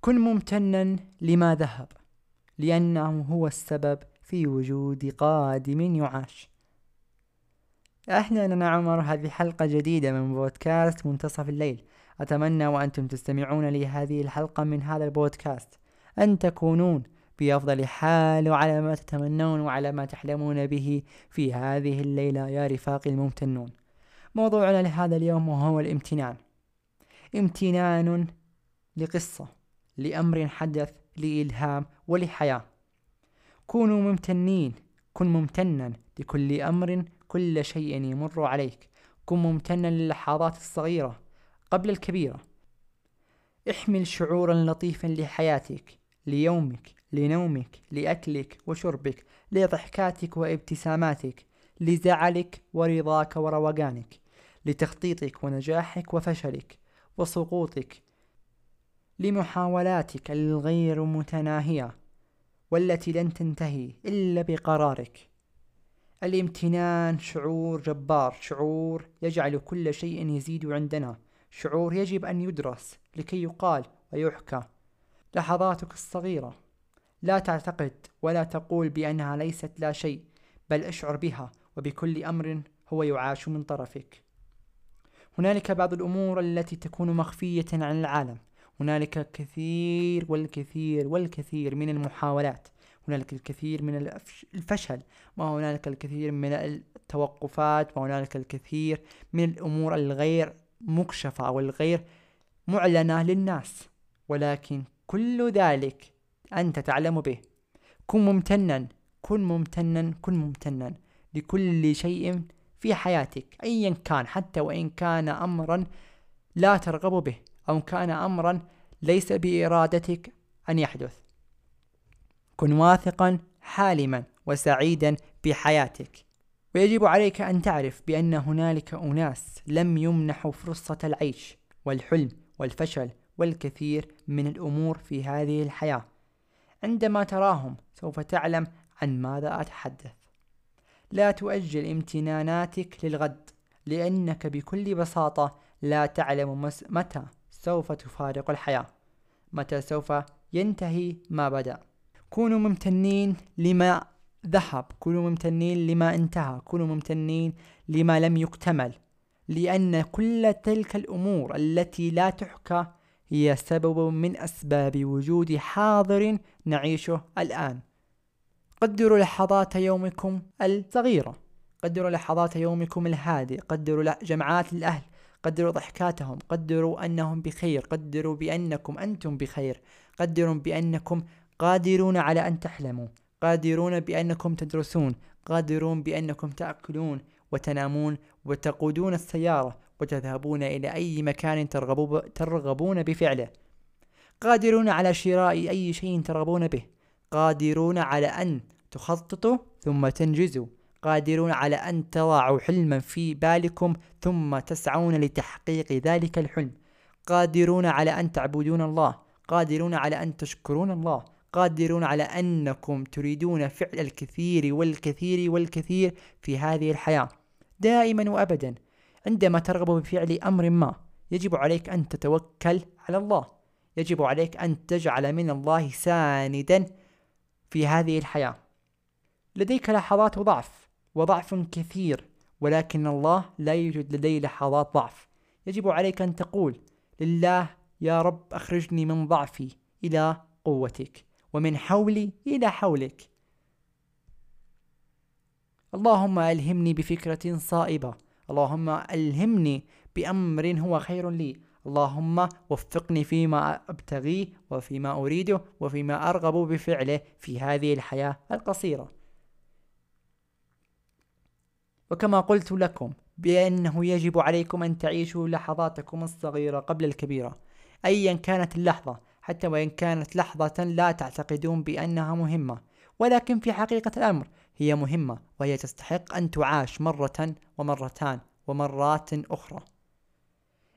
كن ممتنا لما ذهب لأنه هو السبب في وجود قادم يعاش. أهلا أنا عمر هذه حلقة جديدة من بودكاست منتصف الليل. أتمنى وأنتم تستمعون لي هذه الحلقة من هذا البودكاست. أن تكونون بأفضل حال وعلى ما تتمنون وعلى ما تحلمون به في هذه الليلة يا رفاقي الممتنون. موضوعنا لهذا اليوم وهو الامتنان. امتنان لقصة. لأمر حدث لإلهام ولحياة. كونوا ممتنين. كن ممتنا لكل أمر كل شيء يمر عليك. كن ممتنا للحظات الصغيرة قبل الكبيرة. احمل شعورا لطيفا لحياتك ليومك لنومك لأكلك وشربك لضحكاتك وابتساماتك لزعلك ورضاك وروقانك لتخطيطك ونجاحك وفشلك وسقوطك لمحاولاتك الغير متناهية والتي لن تنتهي إلا بقرارك. الامتنان شعور جبار شعور يجعل كل شيء يزيد عندنا. شعور يجب أن يدرس لكي يقال ويحكى. لحظاتك الصغيرة. لا تعتقد ولا تقول بأنها ليست لا شيء بل أشعر بها وبكل أمر هو يعاش من طرفك. هنالك بعض الأمور التي تكون مخفية عن العالم. هنالك الكثير والكثير والكثير من المحاولات. هنالك الكثير من الفشل. وهنالك الكثير من التوقفات. وهنالك الكثير من الأمور الغير مكشفة أو الغير معلنة للناس. ولكن كل ذلك أنت تعلم به. كن ممتنا كن ممتنا كن ممتنا لكل شيء في حياتك أيا كان حتى وإن كان أمرا لا ترغب به. أو كان أمرا ليس بإرادتك أن يحدث. كن واثقا حالما وسعيدا بحياتك. ويجب عليك أن تعرف بأن هنالك أناس لم يمنحوا فرصة العيش والحلم والفشل والكثير من الأمور في هذه الحياة. عندما تراهم سوف تعلم عن ماذا أتحدث. لا تؤجل امتناناتك للغد لأنك بكل بساطة لا تعلم متى سوف تفارق الحياة. متى سوف ينتهي ما بدأ. كونوا ممتنين لما ذهب. كونوا ممتنين لما انتهى. كونوا ممتنين لما لم يكتمل. لأن كل تلك الأمور التي لا تحكى هي سبب من أسباب وجود حاضر نعيشه الآن. قدروا لحظات يومكم الصغيرة. قدروا لحظات يومكم الهادئ. قدروا جمعات الأهل. قدروا ضحكاتهم قدروا أنهم بخير قدروا بأنكم أنتم بخير قدروا بأنكم قادرون على أن تحلموا قادرون بأنكم تدرسون قادرون بأنكم تأكلون وتنامون وتقودون السيارة وتذهبون إلى أي مكان ترغبون بفعله. قادرون على شراء أي شيء ترغبون به. قادرون على أن تخططوا ثم تنجزوا. قادرون على أن تضعوا حلما في بالكم ثم تسعون لتحقيق ذلك الحلم. قادرون على أن تعبدون الله. قادرون على أن تشكرون الله. قادرون على أنكم تريدون فعل الكثير والكثير والكثير في هذه الحياة. دائما وأبدا عندما ترغب بفعل أمر ما يجب عليك أن تتوكل على الله. يجب عليك أن تجعل من الله ساندا في هذه الحياة. لديك لحظات ضعف. وضعف كثير ولكن الله لا يوجد لديه لحظات ضعف. يجب عليك أن تقول لله يا رب أخرجني من ضعفي إلى قوتك ومن حولي إلى حولك. اللهم ألهمني بفكرة صائبة. اللهم ألهمني بأمر هو خير لي. اللهم وفقني فيما أبتغيه وفيما أريده وفيما أرغب بفعله في هذه الحياة القصيرة. وكما قلت لكم بأنه يجب عليكم أن تعيشوا لحظاتكم الصغيرة قبل الكبيرة أيا كانت اللحظة حتى وإن كانت لحظة لا تعتقدون بأنها مهمة ولكن في حقيقة الأمر هي مهمة وهي تستحق أن تعاش مرة ومرتان ومرات أخرى.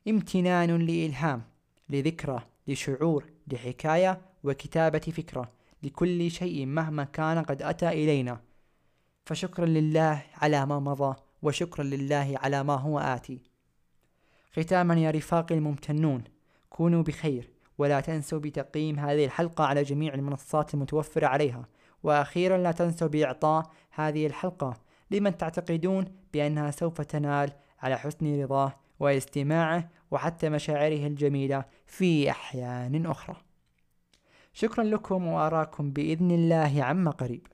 امتنان لإلهام لذكرى لشعور لحكاية وكتابة فكرة لكل شيء مهما كان قد أتى إلينا. فشكرا لله على ما مضى وشكرا لله على ما هو آتي. ختاما يا رفاقي الممتنون كونوا بخير ولا تنسوا بتقييم هذه الحلقة على جميع المنصات المتوفرة عليها. وأخيرا لا تنسوا بإعطاء هذه الحلقة لمن تعتقدون بأنها سوف تنال على حسن رضاه واستماعه وحتى مشاعره الجميلة في أحيان أخرى. شكرا لكم وأراكم بإذن الله عما قريب.